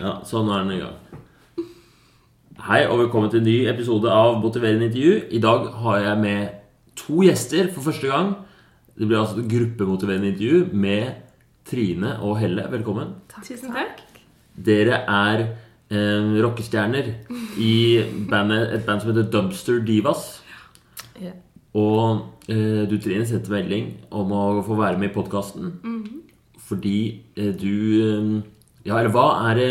Ja, sånn er den i gang. Hei og velkommen til en ny episode av Motiverende intervju. I dag har jeg med to gjester for første gang. Det blir altså et gruppemotiverende intervju med Trine og Helle. Velkommen. Takk. Tusen takk. Dere er eh, rockestjerner i bandet, et band som heter Dumpster Divas. Ja. Og eh, du, Trine, sendte melding om å få være med i podkasten. Fordi eh, du eh, Ja, eller hva er det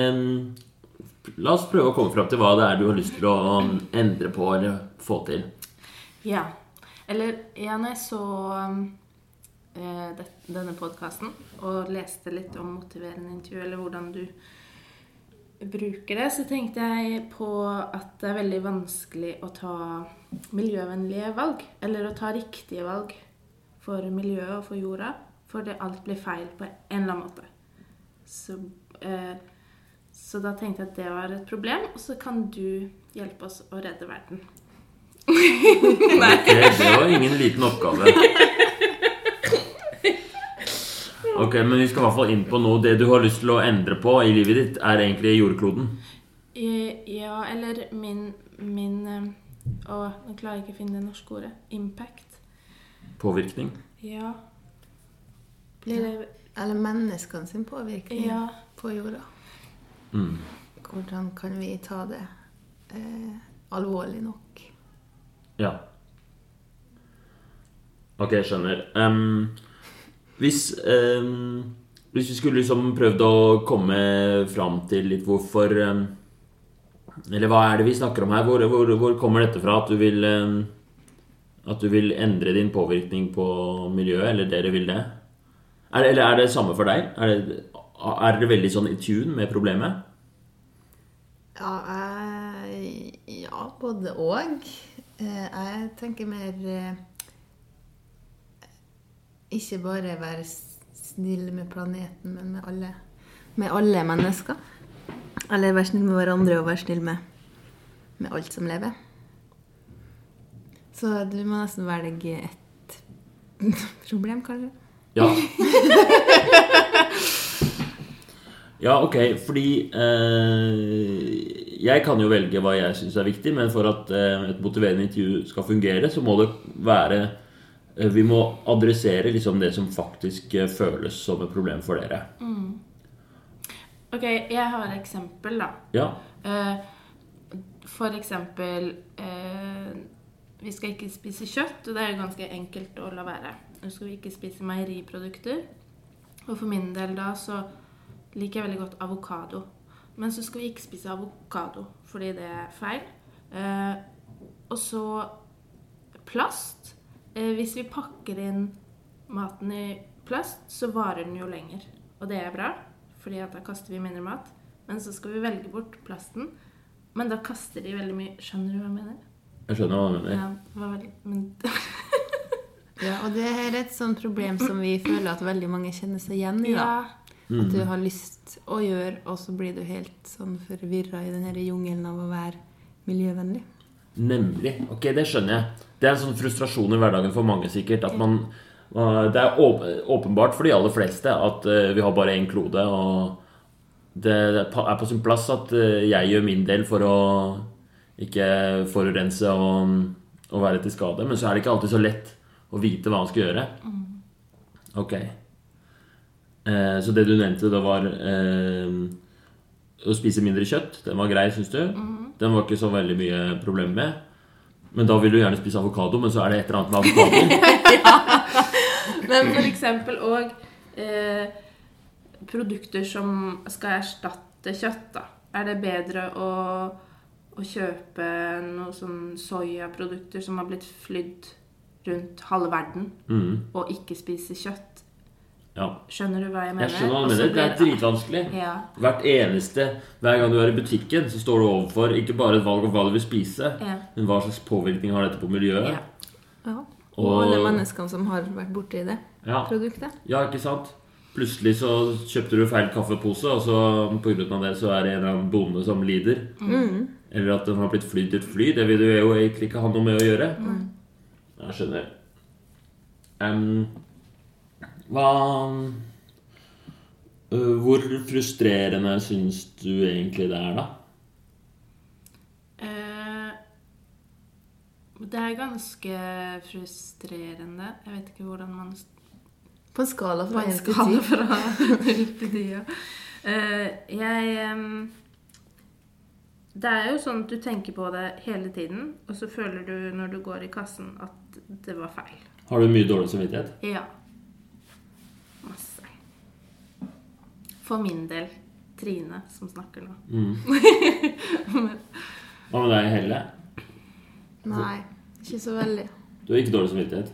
La oss prøve å komme fram til hva det er du har lyst til å um, endre på eller få til. Ja. Eller ja, når jeg så um, eh, det, denne podkasten og leste litt om motiverende intervju, eller hvordan du bruker det, så tenkte jeg på at det er veldig vanskelig å ta miljøvennlige valg. Eller å ta riktige valg for miljøet og for jorda. For det alt blir feil på en eller annen måte. Så, så da tenkte jeg at det var et problem, og så kan du hjelpe oss å redde verden. Ok, Det var ingen liten oppgave. Ok, Men vi skal i hvert fall inn på noe. Det du har lyst til å endre på i livet ditt, er egentlig jordkloden. Eh, Ja, eller min, min eh, Å, nå klarer jeg ikke å finne det norske ordet. Impact. Påvirkning. Ja. Blir det Eller menneskene sin påvirkning Ja. på jorda. Mm. Hvordan kan vi ta det eh, alvorlig nok? Ja. Ok, jeg skjønner. Um, hvis, um, hvis vi skulle liksom prøvd å komme fram til litt hvorfor um, Eller hva er det vi snakker om her? Hvor, hvor, hvor kommer dette fra? At du vil At du vil endre din påvirkning på miljøet? Eller dere vil det? Er eller er det samme for deg? Er, det, er det veldig sånn i tune med problemet? Ja, jeg, ja både og. Eh, jeg tenker mer eh, Ikke bare være snill med planeten, men med alle, med alle mennesker. Eller være snill med hverandre og være snill med, med alt som lever. Så du må nesten velge et problem, kanskje. Ja. Ja, ok, fordi eh, Jeg kan jo velge hva jeg syns er viktig, men for at eh, et motiverende intervju skal fungere, så må det være eh, Vi må adressere liksom det som faktisk eh, føles som et problem for dere. Ok, jeg har et eksempel, da. Ja. Eh, For eksempel eh, Vi skal ikke spise kjøtt, og det er jo ganske enkelt å la være. Nå skal vi ikke spise meieriprodukter. Og for min del da så liker jeg veldig godt avokado. Men så skal vi ikke spise avokado fordi det er feil. Eh, og så plast. Eh, hvis vi pakker inn maten i plast, så varer den jo lenger. Og det er bra, fordi at da kaster vi mindre mat. Men så skal vi velge bort plasten. Men da kaster de veldig mye Skjønner du hva jeg mener? Jeg skjønner hva du mener. Ja, det var veldig, men Ja, og det er et sånt problem som vi føler at veldig mange kjenner seg igjen i. da. ja. At du har lyst å gjøre, og så blir du helt sånn forvirra i den her jungelen av å være miljøvennlig. Nemlig. Ok, det skjønner jeg. Det er en sånn frustrasjon i hverdagen for mange, sikkert. At man Det er åpenbart for de aller fleste at uh, vi har bare én klode, og det er på sin plass at uh, jeg gjør min del for å ikke forurense og, og være til skade. Men så er det ikke alltid så lett å vite hva man skal gjøre. Ok. Eh, så det du nevnte, da var eh, å spise mindre kjøtt. Den var grei, syns du? Den var ikke så veldig mye problem med. Men da vil du gjerne spise avokado, men så er det et eller annet med avokado. Men for eksempel òg eh, produkter som skal erstatte kjøtt, da. Er det bedre å, å kjøpe noen sånn soyaprodukter som har blitt flydd rundt halve verden, Mm, og ikke spise kjøtt? ja. Skjønner du hva jeg mener? Jeg skjønner hva du mener. Det er dritvanskelig. Ja. Hvert eneste Hver gang du er i butikken, så står du overfor ikke bare et valg om hva du vil spise, Ja. men hva slags påvirkning har dette på miljøet. ja. Ja. Og, Og- alle menneskene som har vært borti det Ja. produktet. Ja, ikke sant? Plutselig så kjøpte du feil kaffepose, og så av det så er det en eller annen bonde som lider. Eller at den har blitt flydd til et fly. Det vil du jo egentlig ikke ha noe med å gjøre. Jeg skjønner. Um, hva uh, Hvor frustrerende syns du egentlig det er, da? Uh, det er ganske frustrerende. Jeg vet ikke hvordan man På en skala fra en 1 til skala 10. fra til ti, ja. Uh, jeg um, Det er jo sånn at du tenker på det hele tiden, og så føler du når du går i kassen at det var feil. Har du mye dårlig samvittighet? Ja. Masse. For min del. Trine som snakker nå. Mm. Hva med deg, Helle? Nei, ikke så veldig. Du har ikke dårlig samvittighet?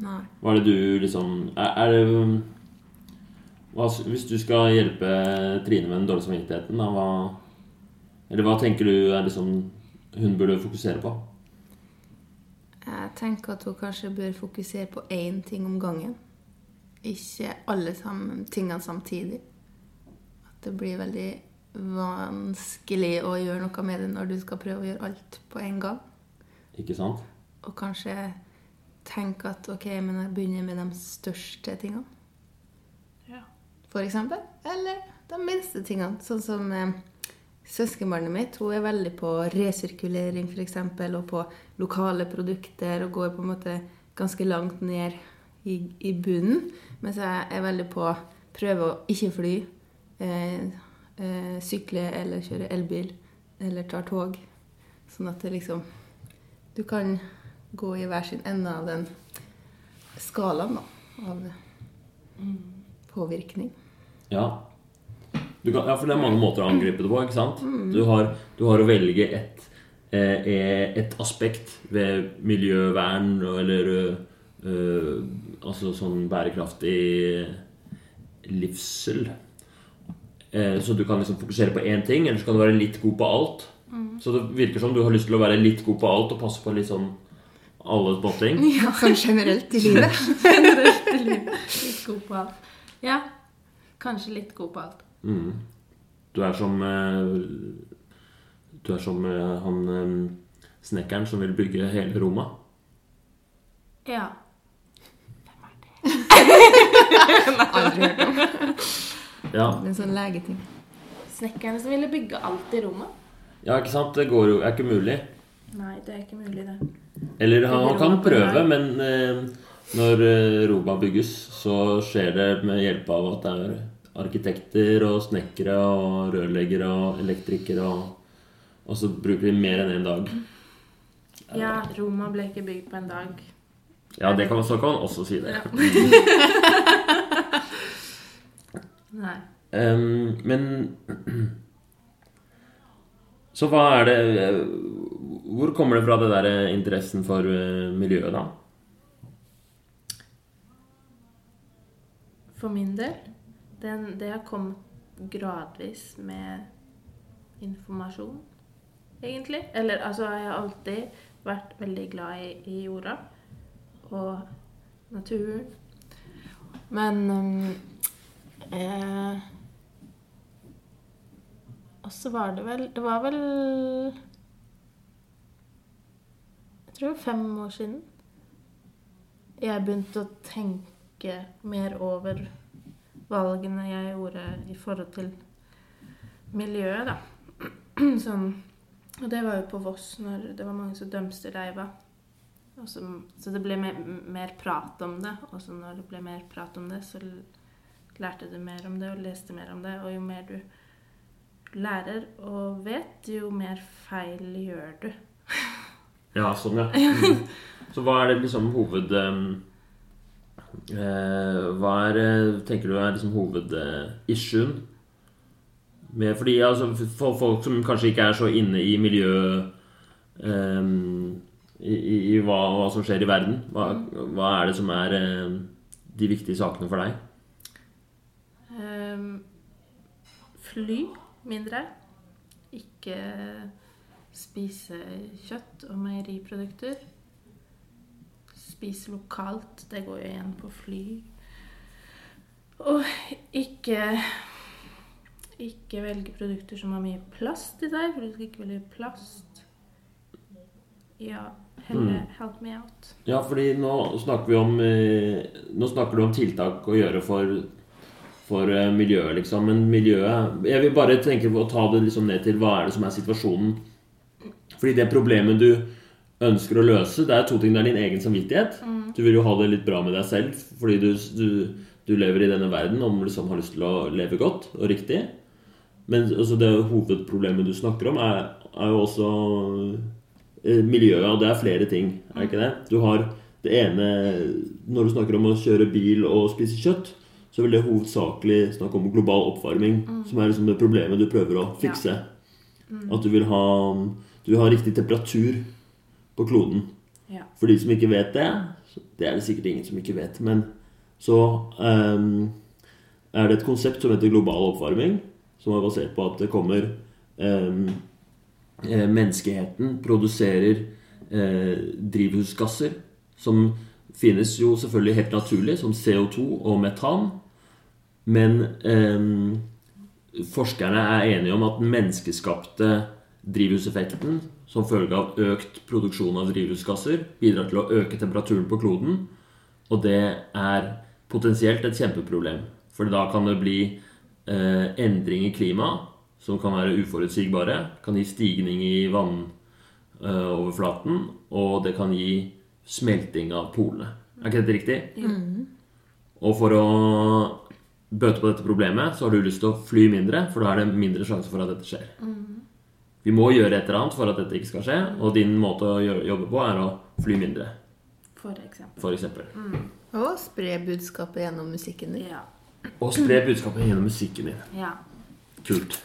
Nei. Hva er det du liksom Er, er det hva, Hvis du skal hjelpe Trine med den dårlige samvittigheten, da, hva Eller hva tenker du er liksom hun burde fokusere på? Jeg tenker at hun kanskje bør fokusere på én ting om gangen. Ikke alle sammen, tingene samtidig. At det blir veldig vanskelig å gjøre noe med det når du skal prøve å gjøre alt på en gang. Ikke sant? Og kanskje tenke at ok, men jeg begynner med de største tingene. Ja. For eksempel. Eller de minste tingene. Sånn som eh, søskenbarnet mitt. Hun er veldig på resirkulering for eksempel, og på lokale produkter. Og går på en måte ganske langt ned i, i bunnen. Mens jeg er veldig på å prøve å ikke fly. Eh, eh, sykle eller kjøre elbil. Eller tar tog. Sånn at det liksom Du kan gå i hver sin ende av den skalaen da, av påvirkning. Ja. Du kan, ja, for det er mange måter å angripe det på. ikke sant? Du, har, du har å velge et, eh, et aspekt ved miljøvern eller eh, altså sånn bærekraftig livssel. Eh, så du kan liksom fokusere på én ting, eller så kan du være litt god på alt. Så det virker som du har lyst til å være litt god på alt og passe på litt sånn alle småting. Sånn generelt i livet. Generelt i livet. Litt god på alt. Ja. Kanskje litt god på alt. Mm. Du er som eh, Du er som eh, han eh, snekkeren som vil bygge hele Roma. Ja. Aldri hørt om. Ja, Det er en sånn legeting. Snekkerne som ville bygge alt i Roma? ja ikke sant? Det går jo, er ikke mulig. Nei, det er ikke mulig, det. Eller han, han kan prøve, men eh, når Roma bygges, så skjer det med hjelp av at det er arkitekter og snekkere og rørleggere og elektrikere og, og så bruker vi mer enn én dag. Ja, Roma ble ikke bygd på en dag. Ja, det kan, så kan man også si det. Ja. Nei. Um, men Så hva er det Hvor kommer det fra det der interessen for eh, miljøet, da? For min del, den, det har kommet gradvis med informasjon, egentlig. Eller altså, jeg har alltid vært veldig glad i, i jorda og naturen. Men um, eh, Og så var det vel Det var vel Jeg tror fem år siden jeg begynte å tenke mer over valgene jeg gjorde i forhold til miljøet, da. Sånn, og det var jo på Voss, når det var mange som dømte reiva. Så, så det ble mer, mer prat om det. Og så når det ble mer prat om det, så lærte du mer om det og leste mer om det. Og jo mer du lærer og vet, jo mer feil gjør du. Ja, sånn, ja. Mm. Så hva er det liksom hoved... eh, hva er, eh, tenker du er liksom hovedissuen? Med, fordi altså, for folk som kanskje ikke er så inne i miljøet um, I, i, i hva, hva som skjer i verden, hva, hva er det som er um, de viktige sakene for deg? Um, fly mindre. Ikke spise kjøtt og meieriprodukter. Spise lokalt. Det går jo igjen på fly. Og ikke ikke velge produkter som har mye plast i seg, for du skal ikke velge plast. Ja, heller help me out. Ja, fordi nå snakker vi om eh, Nå snakker du om tiltak å gjøre for for eh, miljøet, liksom. Men miljøet Jeg vil bare tenke på å ta det liksom ned til hva er det som er situasjonen. Fordi det problemet du ønsker å løse, det er to ting. Det er din egen samvittighet. Du vil jo ha det litt bra med deg selv fordi du, du, du lever i denne verden og liksom har lyst til å leve godt og riktig. Men altså, det hovedproblemet du snakker om, er, er jo også eh, miljøet. Og det er flere ting, er det ikke det? Du har det ene Når du snakker om å kjøre bil og spise kjøtt, så vil det hovedsakelig snakke om global oppvarming, som er liksom det problemet du prøver å fikse. At du vil ha Du vil ha riktig temperatur på kloden. Ja. For de som ikke vet det, det er det sikkert ingen som ikke vet, men så um, er det et konsept som heter global oppvarming, som er basert på at det kommer eh, Menneskeheten produserer eh, drivhusgasser som finnes jo selvfølgelig helt naturlig, som CO2 og metan. Men ehm, forskerne er enige om at den menneskeskapte drivhuseffekten som følge av økt produksjon av drivhusgasser bidrar til å øke temperaturen på kloden. Og det er potensielt et kjempeproblem. For da kan det bli eh, endring i klimaet som kan være uforutsigbare. Kan gi stigning i vannoverflaten, og det kan gi smelting av polene. Er ikke dette riktig? Og for å bøte på dette problemet, så har du lyst til å fly mindre, for da er det mindre sjanse for at dette skjer. Vi må gjøre et eller annet for at dette ikke skal skje, og din måte å jobbe på er å fly mindre, For eksempel. for eksempel. Og spre budskapet gjennom musikken din. Ja. Og spre budskapet gjennom musikken din. ja. Kult.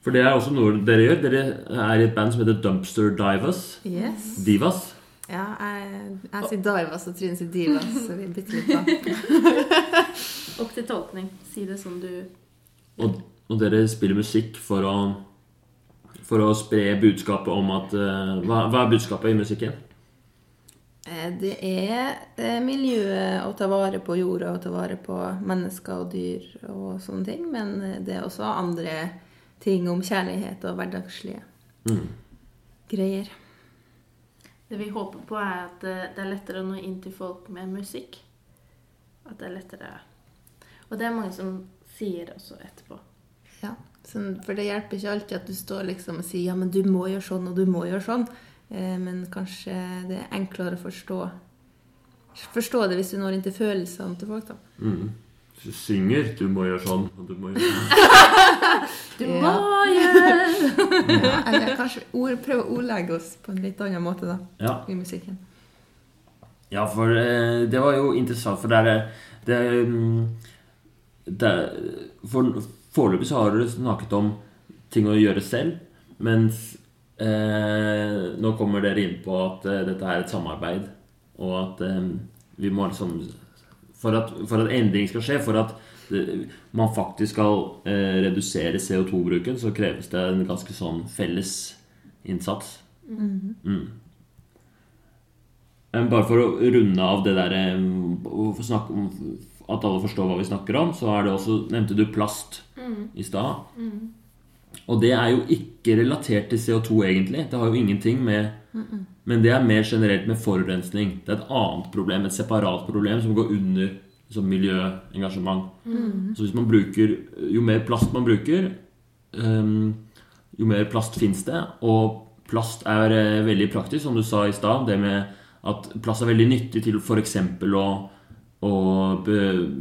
For det er også noe dere gjør. Dere er i et band som heter Dumpster Divas. Yes. Divas. Ja, jeg, jeg sier Divas og Trine sier Divas, så vi bytter litt på. Opp til tolkning. Si det som du Og, og dere spiller musikk for å For å spre budskapet om at eh, hva, hva er budskapet i musikken? Eh, Det er eh, miljøet å ta vare på jorda og ta vare på mennesker og dyr og sånne ting. Men det er også andre ting om kjærlighet og hverdagslige Mm. greier. Det vi håper på, er at det er lettere å nå inn til folk med musikk. At det er lettere Og det er mange som sier også etterpå. Sånn, For det hjelper ikke alltid at du står liksom og sier ja, men du må gjøre sånn og du må gjøre sånn. Eh, men kanskje det er enklere å forstå Forstå det hvis du når inn til følelsene til folk. da. Mm. Du synger 'du må gjøre sånn' og 'du må gjøre sånn'. Du Ja. må gjøre Ja, eller kanskje ord, prøve å ordlegge oss på en litt annen måte da, Ja. i musikken. Ja, for eh, det var jo interessant, for det er det, mm, det, For foreløpig så har du snakket om ting å gjøre selv, mens eh, nå kommer dere inn på at eh, dette er et samarbeid, og at eh, vi må liksom for at, for at endring skal skje, for at det, man faktisk skal eh, redusere CO2-bruken, så kreves det en ganske sånn felles innsats. Mm. Men Bare for å runde av det der At alle forstår hva vi snakker om, så er det også Nevnte du plast i stad? Og det er jo ikke relatert til CO2, egentlig. Det har jo ingenting med Men det er mer generelt med forurensning. Det er et annet problem, et separat problem, som går under som miljøengasjement. Så hvis man bruker Jo mer plast man bruker, um, jo mer plast fins det. Og plast er eh, veldig praktisk, som du sa i stad. Det med at plast er veldig nyttig til f.eks. å, å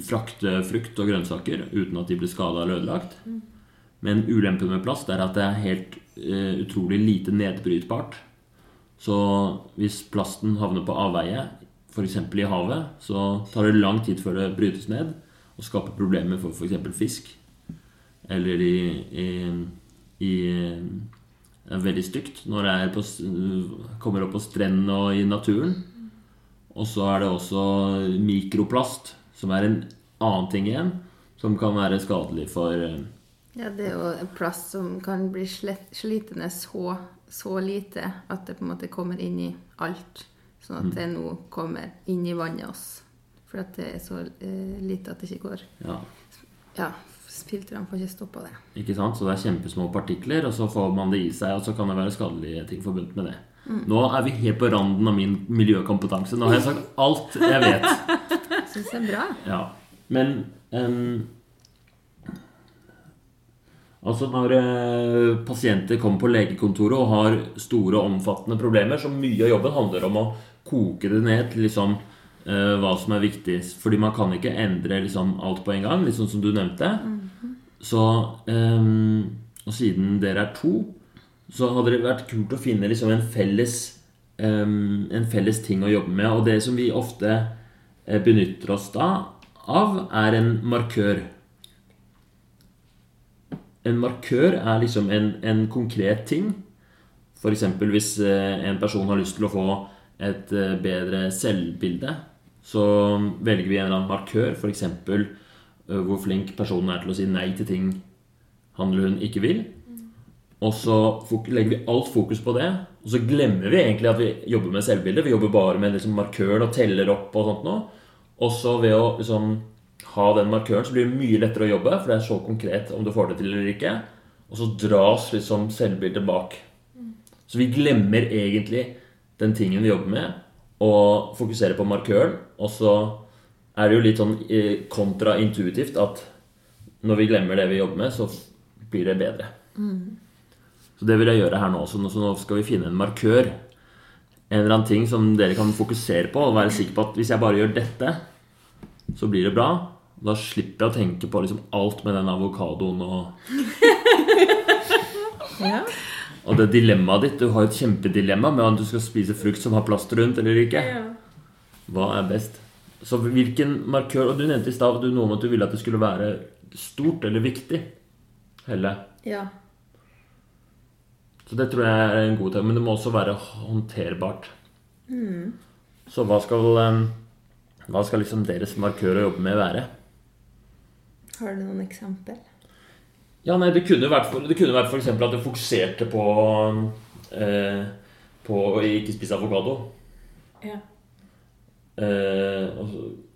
frakte frukt og grønnsaker uten at de blir skada eller ødelagt. Men ulempen med plast er at det er helt uh, utrolig lite nedbrytbart. Så hvis plasten havner på avveie, f.eks. i havet, så tar det lang tid før det brytes ned og skaper problemer for f.eks. fisk. Eller i, i, i Det er veldig stygt når det på, kommer opp på strendene og i naturen. Og så er det også mikroplast, som er en annen ting igjen, som kan være skadelig for eh, Ja, det er jo en plast som kan bli slitende så, så lite at det på en måte kommer inn i alt. Sånn at det nå kommer inn i vannet oss. For at det er så eh, lite at det ikke går Ja, Ja, filtrene får ikke stoppa det. ikke sant? Så det er kjempesmå partikler, og så får man det i seg, og så kan det være skadelige ting forbundet med det. Nå er vi helt på randen av min miljøkompetanse. Nå har jeg sagt alt jeg vet. Syns det er bra. Ja. Men um, Altså når uh, pasienter kommer på legekontoret og har store og omfattende problemer, så mye av jobben handler om å koke det ned til liksom uh, hva som er viktig. Fordi man kan ikke endre liksom alt på en gang, liksom som du nevnte. Så um, Og siden dere er to, så hadde det vært kult å finne liksom en felles um, en felles ting å jobbe med. Og det som vi ofte eh, benytter oss da av, er en markør. En markør er liksom en, en konkret ting. F.eks. hvis eh, en person har lyst til å få et eh, bedre selvbilde, så velger vi en eller annen markør, f.eks. hvor flink personen er til å si nei til ting han eller hun ikke vil. Og så legger vi alt fokus på det. Og så glemmer vi egentlig at vi jobber med selvbildet. Vi jobber bare med liksom markøren og teller opp og sånt noe. Og så ved å liksom ha den markøren, så blir det mye lettere å jobbe, for det er så konkret om du får det til eller ikke. Og så dras liksom selvbildet bak. Så vi glemmer egentlig den tingen vi jobber med, og fokuserer på markøren. Og så er det jo litt sånn eh, kontraintuitivt at når vi glemmer det vi jobber med, så blir det bedre. Så det vil jeg gjøre her nå også. Så nå skal vi finne en markør. En eller annen ting som dere kan fokusere på og være sikker på at hvis jeg bare gjør dette, så blir det bra. Da slipper jeg å tenke på liksom alt med den avokadoen og, Ja. og det dilemmaet ditt. Du har jo et kjempedilemma med om du skal spise frukt som har plast rundt eller ikke. Hva er best? Så hvilken markør Og du nevnte i stad du- noe om at du ville at det skulle være stort eller viktig. Helle. ja. Så det tror jeg er en god ting. Men det må også være håndterbart. Så hva skal, eh, hva skal liksom deres markør å jobbe med være? Har du noen eksempel? Ja, nei, Det kunne vært for, det kunne vært f.eks. at du fokuserte på eh, På å ikke spise avokado. Ja. Eh,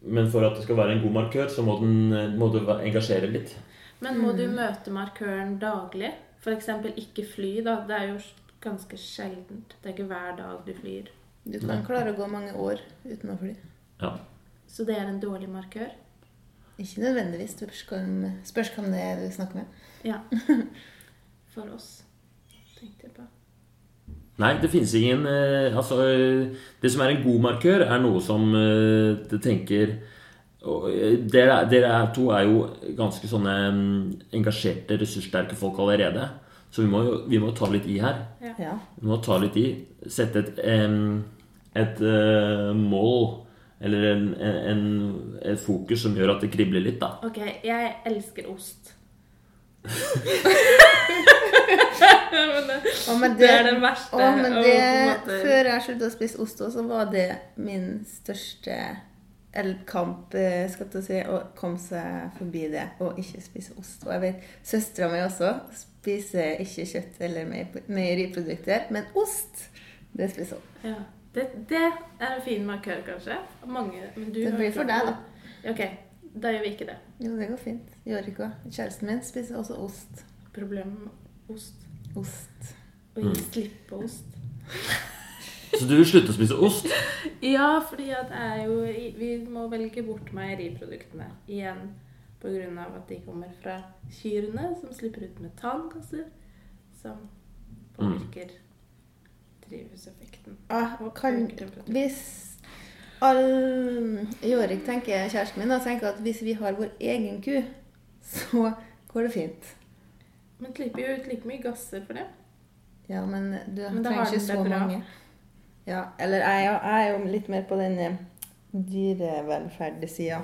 men for at det skal være en god markør, så må, den, må du engasjere litt. Men må du møte markøren daglig? F.eks. ikke fly, da. Det er jo ganske sjeldent. Det er ikke hver dag du flyr. Du kan klare å gå mange år uten å fly. Ja. Så det er en dårlig markør? Ikke nødvendigvis. Spørs hvem det er du snakker med. Ja. For oss, tenkte jeg på. Nei, det finnes ingen eh, Altså, eh, det som er en god markør, er noe som eh, det tenker dere, dere er to er jo ganske sånne mm, engasjerte, ressurssterke folk allerede. Så vi må jo vi må ta litt i her. Ja. Vi må ta litt i. Sette et, et eh, mål eller en, en, et fokus som gjør at det kribler litt, da. Ok, jeg elsker ost. men det, Å, men det er det verste. Å, men det, å, Før jeg sluttet å spise ost, så var det min største elgkamp, kamp, skal jeg si, å komme seg forbi det og ikke spise ost. Og jeg vet søstera mi også spiser ikke kjøtt eller mei- meieriprodukter, men ost, det spiser hun. Ja. Det, det er en fin markør, kanskje. Mange, men du Det blir for deg, da. Ok, da gjør vi ikke det. Jo, det går fint. Gjør ikke hva. Kjæresten min spiser også ost. Problemet med ost. Ost. Og Mm. gi slipp på ost. Så du vil slutte å spise ost? Ja, fordi at jeg er jo Vi må velge bort meieriproduktene igjen pga. at de kommer fra kyrne, som slipper ut metangasser, som påvirker drivhuseffekten. Ah, Og kan, hvis all Jorik tenker, kjæresten min, da, tenker at hvis vi har vår egen ku, så går det fint. Men slipper jo ut like mye gasser for det. Ja, men du Men trenger ikke så bra. mange. Ja, eller jeg, jeg er jo litt mer på den eh, dyrevelferdssida.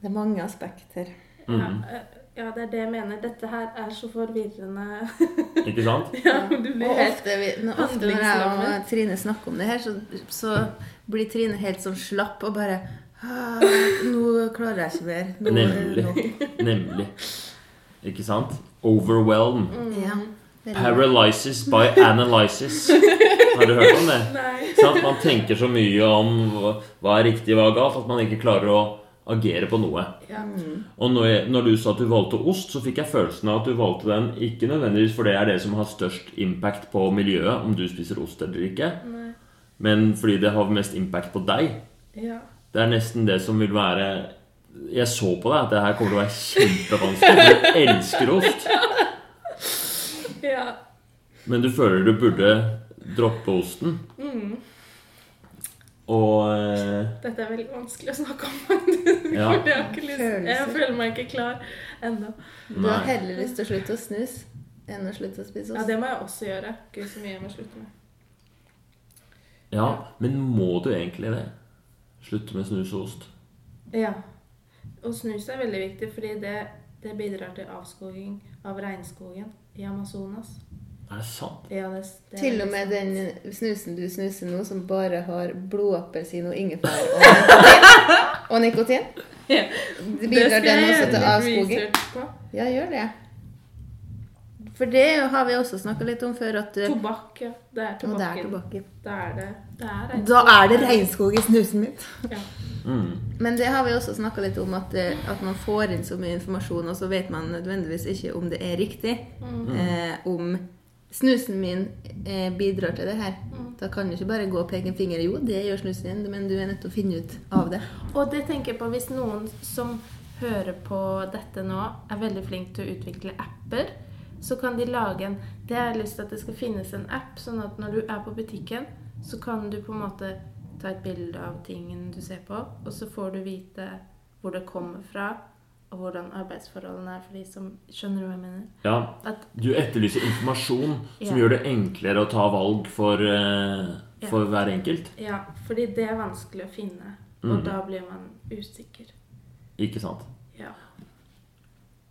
Det er mange aspekter. Mm. Ja, eh, ja, det er det jeg mener. Dette her er så forvirrende. Ikke sant? ja, du blir Og helt ofte, vi, når, ofte når jeg og Trine snakker om det her, så, så blir Trine helt sånn slapp og bare «Ah, Nå klarer jeg ikke mer. Nå, Nemlig. nå». Nemlig. Ikke sant? Overwhelm. Ja, veldig. Paralysis by analysis. Har du hørt om det? Nei. Sant? Man tenker så mye om hva- er riktig og hva er galt, at man ikke klarer å agere på noe. Ja. Og når, jeg, når du sa at du valgte ost, så fikk jeg følelsen av at du valgte den ikke nødvendigvis for det er det som har størst impact på miljøet, om du spiser ost eller ikke, Nei. men fordi det har mest impact på deg. Ja. Det er nesten det som vil være Jeg så på deg at det her kommer til å være kjempevanskelig. Du elsker ost. Ja. Men du føler du burde droppe osten. Mm. Og eh, Dette er veldig vanskelig å snakke om, faktisk. Ja. Fordi jeg, har ikke lyst, jeg føler meg ikke klar ennå. Du har heller lyst til å slutte å snus enn å slutte å spise Ja, det må jeg også gjøre. Gud, så mye jeg må slutte med. Ja, men må du egentlig det? Slutte med snus og ost? Ja. Og snus er veldig viktig, fordi det, det bidrar til avskoging av regnskogen i Amazonas. Er det sant? Ja, det, det er Til og med sant. den snusen du snuser nå, som bare har blodappelsin og ingefær og nikotin. Og nikotin. Ja. Det bidrar den også til avskoging? Ja, gjør det. For det har vi også snakka litt om før, at Tobakk, ja. Det er Og det er tobakken. tobakk. Da er det, det er regnskog. Da er det regnskog i snusen min. Ja. Mm. Men det har vi også snakka litt om, at, eh, at man får inn så mye informasjon, og så vet man nødvendigvis ikke om det er riktig. Eh, om snusen min eh, bidrar til det her. Da kan du ikke bare gå og peke en finger. Jo, det gjør snusen din, men du er nødt til å finne ut av det. Og det tenker jeg på hvis noen som hører på dette nå, er veldig flink til å utvikle apper, så kan de lage en Det har jeg lyst til at det skal finnes en app, sånn at når du er på butikken, så kan du på en måte ta et bilde av tingen du ser på, og så får du vite hvor det kommer fra, og hvordan arbeidsforholdene er for de som Skjønner hva jeg mener? Ja, At, du etterlyser informasjon som Ja. gjør det enklere å ta valg for, eh, for hver enkelt. ja, fordi det er vanskelig å finne, og Mm. da blir man usikker. Ikke sant? Ja.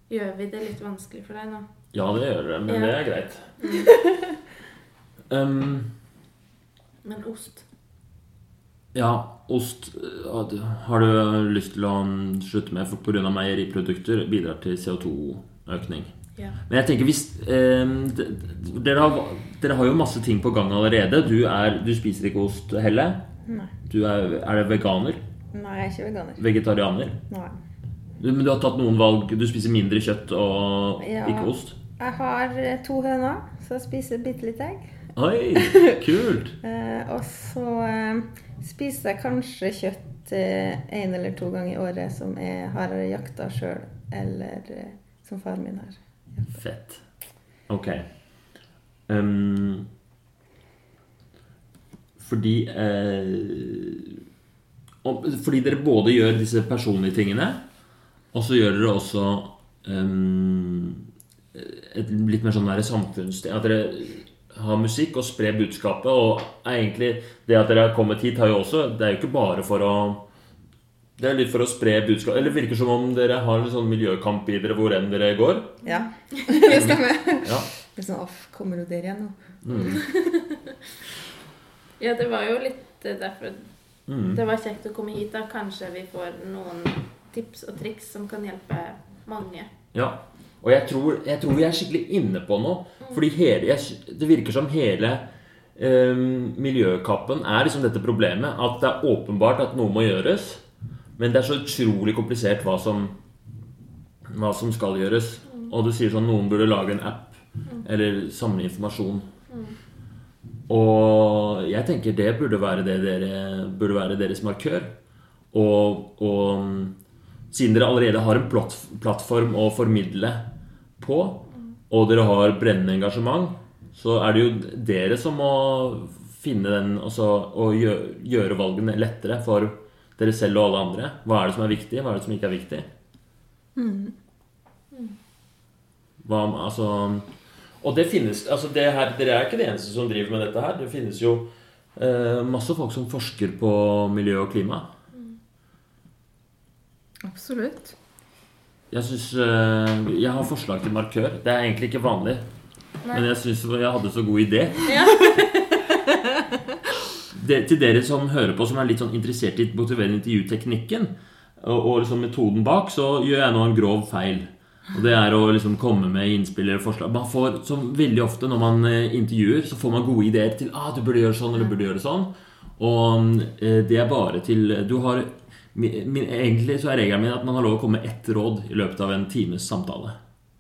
Gjør vi det litt vanskelig for deg nå? Ja, det gjør det, men Ja. det er greit. Um, Men ost ja, ost eh, har du lyst til å slutte med for pga. meieriprodukter bidrar til CO2-økning. Ja. Men jeg tenker hvis eh, dere, har, dere har jo masse ting på gang allerede. Du, er, du spiser ikke ost, heller. Nei. Du er, er veganer? Nei, jeg er ikke veganer. Vegetarianer? Nei. Du, men du har tatt noen valg. Du spiser mindre kjøtt og Ja. ikke ost? Jeg har eh, to høner, så jeg spiser bitte litt egg. Oi, kult! Eh, og så eh, spiser jeg kanskje kjøtt én eller to ganger i året som jeg har jakta sjøl, eller eh, som faren min har. Fett. Ok. Um, fordi eh, Fordi dere både gjør disse personlige tingene, og så gjør dere også um, et litt mer sånn samfunnssted. At dere har musikk og spre budskapet. Og egentlig det at dere har kommet hit, har jo også Det er jo ikke bare for å det er litt for å spre budskap Eller virker som om dere har en sånn miljøkamp i dere hvor enn dere går. Ja, det stemmer. Ja. Det er sånn, Off, kommer jo dere igjen nå? Ja, det var jo litt eh, derfor Mm. det var kjekt å komme hit. da. Kanskje vi får noen tips og triks som kan hjelpe mange. Ja. Og jeg tror, jeg tror vi er skikkelig inne på noe. Fordi hele, jeg, det virker som hele eh, miljøkappen er liksom dette problemet. At det er åpenbart at noe må gjøres. Men det er så utrolig komplisert hva som, hva som skal gjøres. Og du sier sånn noen burde lage en app. Eller samle informasjon. Og jeg tenker det burde være, det dere, burde være deres markør. Og, og siden dere allerede har en plattform å formidle på, og dere har brennende engasjement, så er det jo dere som må finne den også, og gjøre, gjøre valgene lettere for dere selv og alle andre. Hva er det som er viktig, hva er det som ikke er viktig? Hva, altså, og det finnes altså det her, Dere er ikke de eneste som driver med dette her. Det finnes jo eh, masse folk som forsker på miljø og klima. Absolutt. Jeg syns eh, jeg har forslag til markør. Det er egentlig ikke vanlig. Men jeg syns jeg hadde så god idé. det, til dere som hører på, som er litt sånn interessert i motiverende intervjuteknikken og, og liksom metoden bak, så gjør jeg nå en grov feil. Og det er å liksom komme med innspill eller forslag. Man får, som veldig ofte når man eh, intervjuer, så får man gode ideer til ah, du burde gjøre sånn eller du burde gjøre sånn. Og eh, det er bare til Du har min, min, Egentlig så er regelen min at man har lov å komme med ett råd i løpet av en times samtale.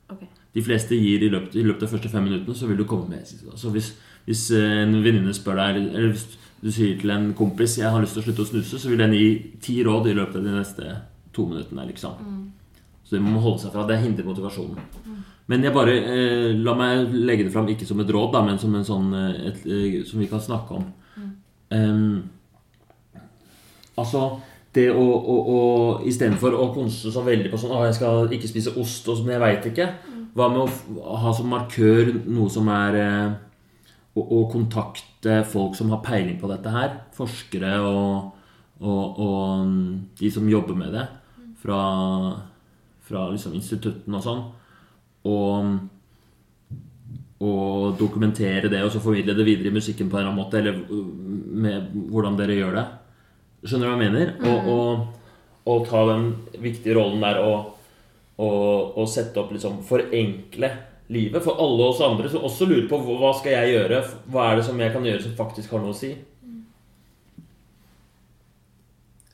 Okay. De fleste gir i løpet, i løpet av de første fem minuttene, så vil du komme med Så hvis, hvis eh, en venninne spør deg Eller hvis du sier til en kompis 'jeg har lyst til å slutte å snuse', så vil den gi ti råd i løpet av de neste to minuttene. liksom. Så det må holde seg fra. Det hindrer motivasjonen. Men jeg bare eh, la meg legge det fram ikke som et råd, da, men som en sånn et, et, eh, som vi kan snakke om. Em, altså det å, å, å Istedenfor å konse så veldig på sånn Å, jeg skal ikke spise ost, og sånn, jeg veit ikke. Hva med å ha som markør noe som er eh, å, å kontakte folk som har peiling på dette her. Forskere og, og, og mm, de som jobber med det. Fra, fra liksom instituttene og sånn. Og, og dokumentere det og så formidle det videre i musikken på en eller annen måte. Eller uh, med hvordan dere gjør det. Skjønner du hva jeg mener? Og, og, og ta den viktige rollen der og, og, sette opp liksom Forenkle livet for alle oss andre som også lurer på hva skal jeg gjøre? Hva er det som jeg kan gjøre som faktisk har noe å si?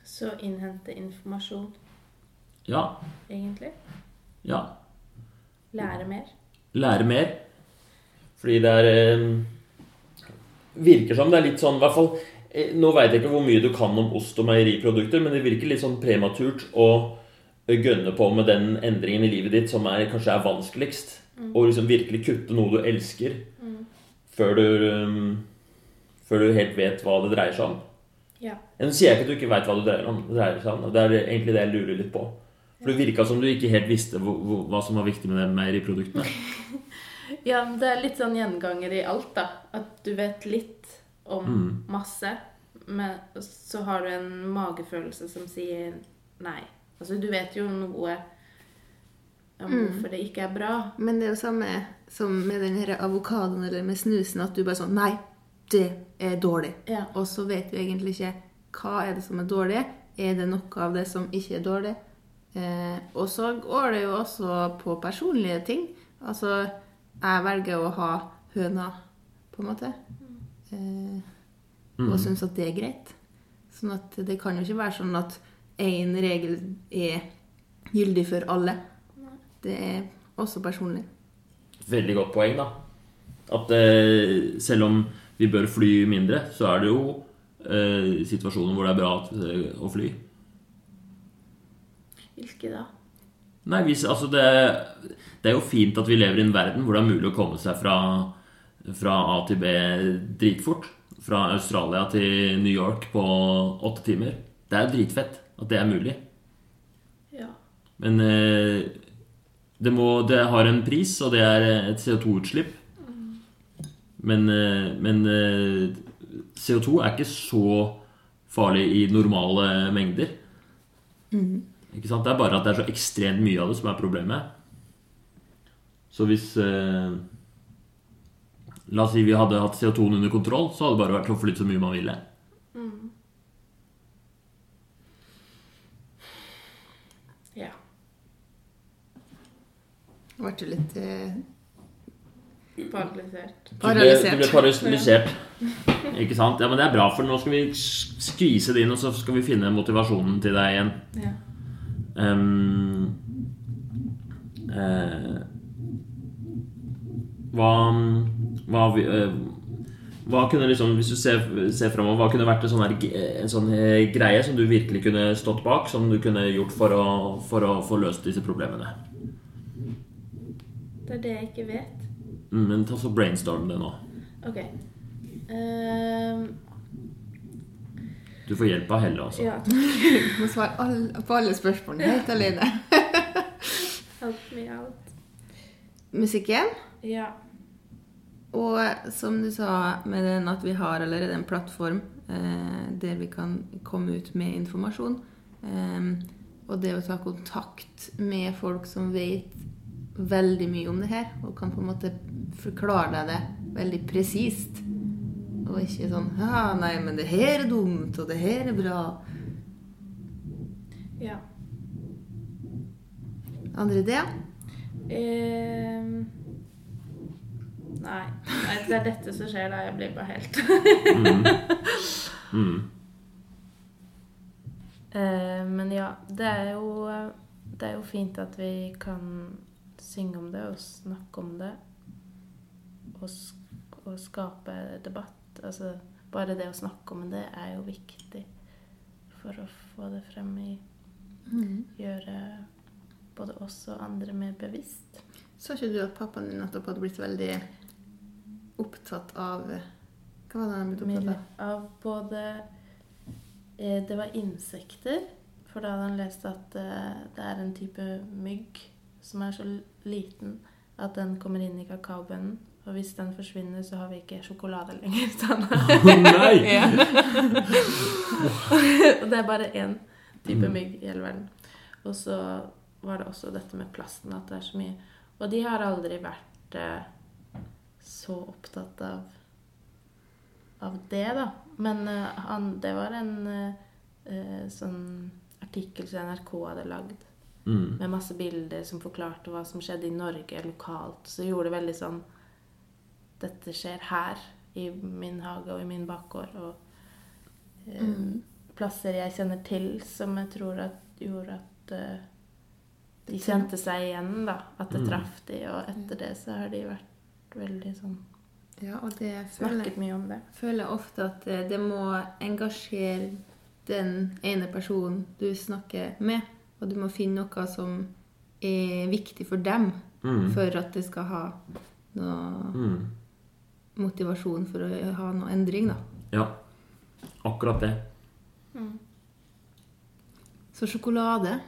Så innhente informasjon, Ja. egentlig. Ja. Lære mer. lære mer. Fordi det er eh, Virker som det er litt sånn i hvert fall, Nå veit jeg ikke hvor mye du kan om ost og meieriprodukter, men det virker litt sånn prematurt å gønne på med den endringen i livet ditt som er, kanskje er vanskeligst. Og liksom virkelig kutte noe du elsker, før du um, Før du helt vet hva det dreier seg om. Ja. Nå sier jeg ikke at du ikke veit hva det dreier, om, det dreier seg om. Det er egentlig det jeg lurer litt på. For det virka som du ikke helt visste hva som var viktig med de meieriproduktene. Ja, men det er litt sånn gjenganger i alt, da. At du vet litt om Mm. masse, men så har du en magefølelse som sier nei. Altså, du vet jo noe om hvorfor det ikke er bra. Men det er jo samme som med den her avokadoen eller med snusen, at du bare sånn Nei, det er dårlig. Ja. Og så vet du egentlig ikke hva er det som er dårlig. Er det noe av det som ikke er dårlig? Eh, og så går det jo også på personlige ting. Altså, jeg velger å ha høna, på en måte. Eh, og syns at det er greit. Sånn at det kan jo ikke være sånn at én regel er gyldig for alle. Det er også personlig. Veldig godt poeng, da. At eh, selv om vi bør fly mindre, så er det jo eh, situasjoner hvor det er bra at, eh, å fly. Hvilke da? Nei, hvis, altså det, det er jo fint at vi lever i en verden hvor det er mulig å komme seg fra, fra A til B dritfort. Fra Australia til New York på åtte timer. Det er jo dritfett at det er mulig. Ja. Men eh, det, må, det har en pris, og det er et CO2-utslipp. Men, eh, men eh, CO2 er ikke så farlig i normale mengder. Ikke sant? Det er bare at det er så ekstremt mye av det som er problemet. Så hvis eh, La oss si vi hadde hatt CO2-en under kontroll, så hadde det bare vært å flytte så mye man ville. Ja. Ble du litt eh, Paralysert. Du ble, du ble paralysert. Ikke sant? Ja, men det er bra, for nå skal vi skvise det inn, og så skal vi finne motivasjonen til deg igjen. Ja. Um, eh, hva hva, eh, hva kunne liksom, Hvis du ser, ser fremover, hva kunne vært en sånn, her, en sånn eh, greie som du virkelig kunne stått bak? Som du kunne gjort for å, for å få løst disse problemene? Det er det jeg ikke vet. Mm, men ta så brainstorm det nå. Ok. Um Du får hjelp av Helle, altså. ja, du Må svare all, på alle spørsmålene helt alene. help me out. Musikken. Ja. Og som du sa med den at vi har allerede en plattform eh, der vi kan komme ut med informasjon. Eh, og det å ta kontakt med folk som vet veldig mye om det her, og kan på en måte forklare deg det veldig presist. Og ikke sånn Ja, nei, men det her er dumt, og det her er bra. ja. Andre ideer? Ehm, nei. nei, det er dette som skjer da. Jeg blir bare helt Mm. Eh, Men ja, det er jo Det er jo fint at vi kan synge om det og snakke om det. Og, sk og skape debatt. Altså bare det å snakke om det er jo viktig for å få det frem i Gjøre både oss og andre mer bevisst. Sa ikke du at pappaen din nettopp hadde blitt veldig opptatt av Hva var det han ble opptatt av? Av både eh, Det var insekter. For da hadde han lest at eh, det er en type mygg som er så liten at den kommer inn i kakaobønnen. Og hvis den forsvinner, så har vi ikke sjokolade lenger. sa Oh, nei! Og det er bare én type Mm. mygg i hele verden. Og så var det også dette med plasten, at det er så mye Og de har aldri vært eh, så opptatt av av det, da. Men uh, han, det var en eh, eh, sånn artikkel som NRK hadde lagd Mm. med masse bilder som forklarte hva som skjedde i Norge lokalt. Så gjorde det veldig sånn Dette skjer her, i min hage og i min bakgård. Og eh, plasser jeg kjenner til som jeg tror at gjorde at de kjente seg igjen, da. At det Mm. traff de. Og etter det så har de vært veldig sånn Ja, og det føler Snakket mye om det. føler ofte at eh, det må engasjere den ene personen du snakker med. Og du må finne noe som er viktig for dem, Mm. for at det skal ha noe Mm. motivasjon for å ha noe endring, da. Ja. Akkurat det. Så sjokolade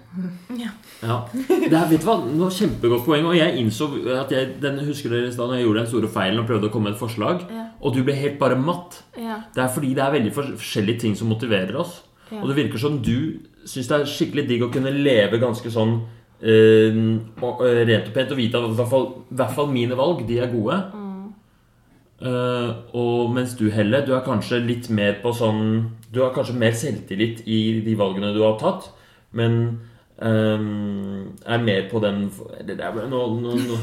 Ja. Ja. Det er, vet du hva, nå Kjempegodt poeng. Og jeg innså at jeg den, husker dere da jeg gjorde den store feilen og prøvde å komme med et forslag, Ja. og du ble helt bare matt. Ja. Det er fordi det er veldig forskjellige ting som motiverer oss. Ja. Og det virker som du syns det er skikkelig digg å kunne leve ganske sånn eh, og, eh, rent og pent og vite at i hvert fall, i hvert fall mine valg, de er gode. Eh, og mens du, Helle, du er kanskje litt mer på sånn Du har kanskje mer selvtillit i de valgene du har tatt, men um, er mer på den Det der ble nå, nå, nå.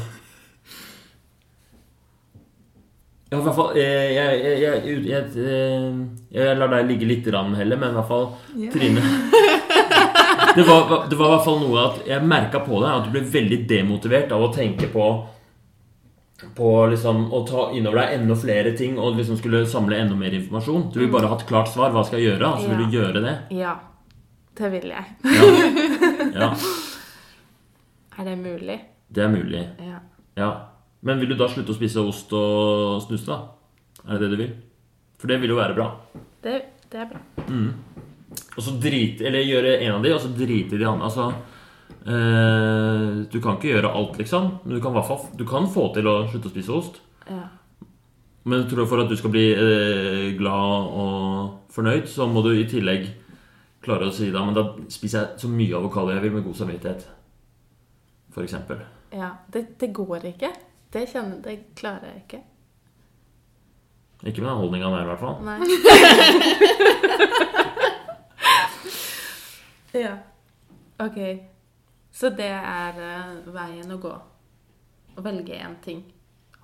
Ja, i hvert fall eh, Jeg, jeg, jeg, jeg, lar deg ligge litt, rann heller, men i hvert fall Trine det var, det var i hvert fall noe at jeg merka på deg at du ble veldig demotivert av å tenke på på liksom å ta innover deg enda flere ting og liksom skulle samle enda mer informasjon. Du vil bare ha et klart svar. Hva skal jeg gjøre? Og så vil Ja. du gjøre det. ja. Det vil jeg. Ja. ja, Er det mulig? det er mulig. Ja. Ja. Men vil du da slutte å spise ost og snus, da? Er det det du vil? For det vil jo være bra. Det, det er bra. Og så drite Eller gjøre en av de, og så drite i de andre. Altså eh, Du kan ikke gjøre alt, liksom. Men du kan, fall, du kan få til å slutte å spise ost. Ja. Men jeg tror for at du skal bli eh, glad og fornøyd, så må du i tillegg klare å si da Men da spiser jeg så mye avokado jeg vil med god samvittighet. For eksempel. ja. Det, det går ikke. Det, kjenner, det klarer jeg ikke. Ikke med den holdninga der, i hvert fall. Nei. ja. Ok. Så det er uh, veien å gå. Å velge én ting.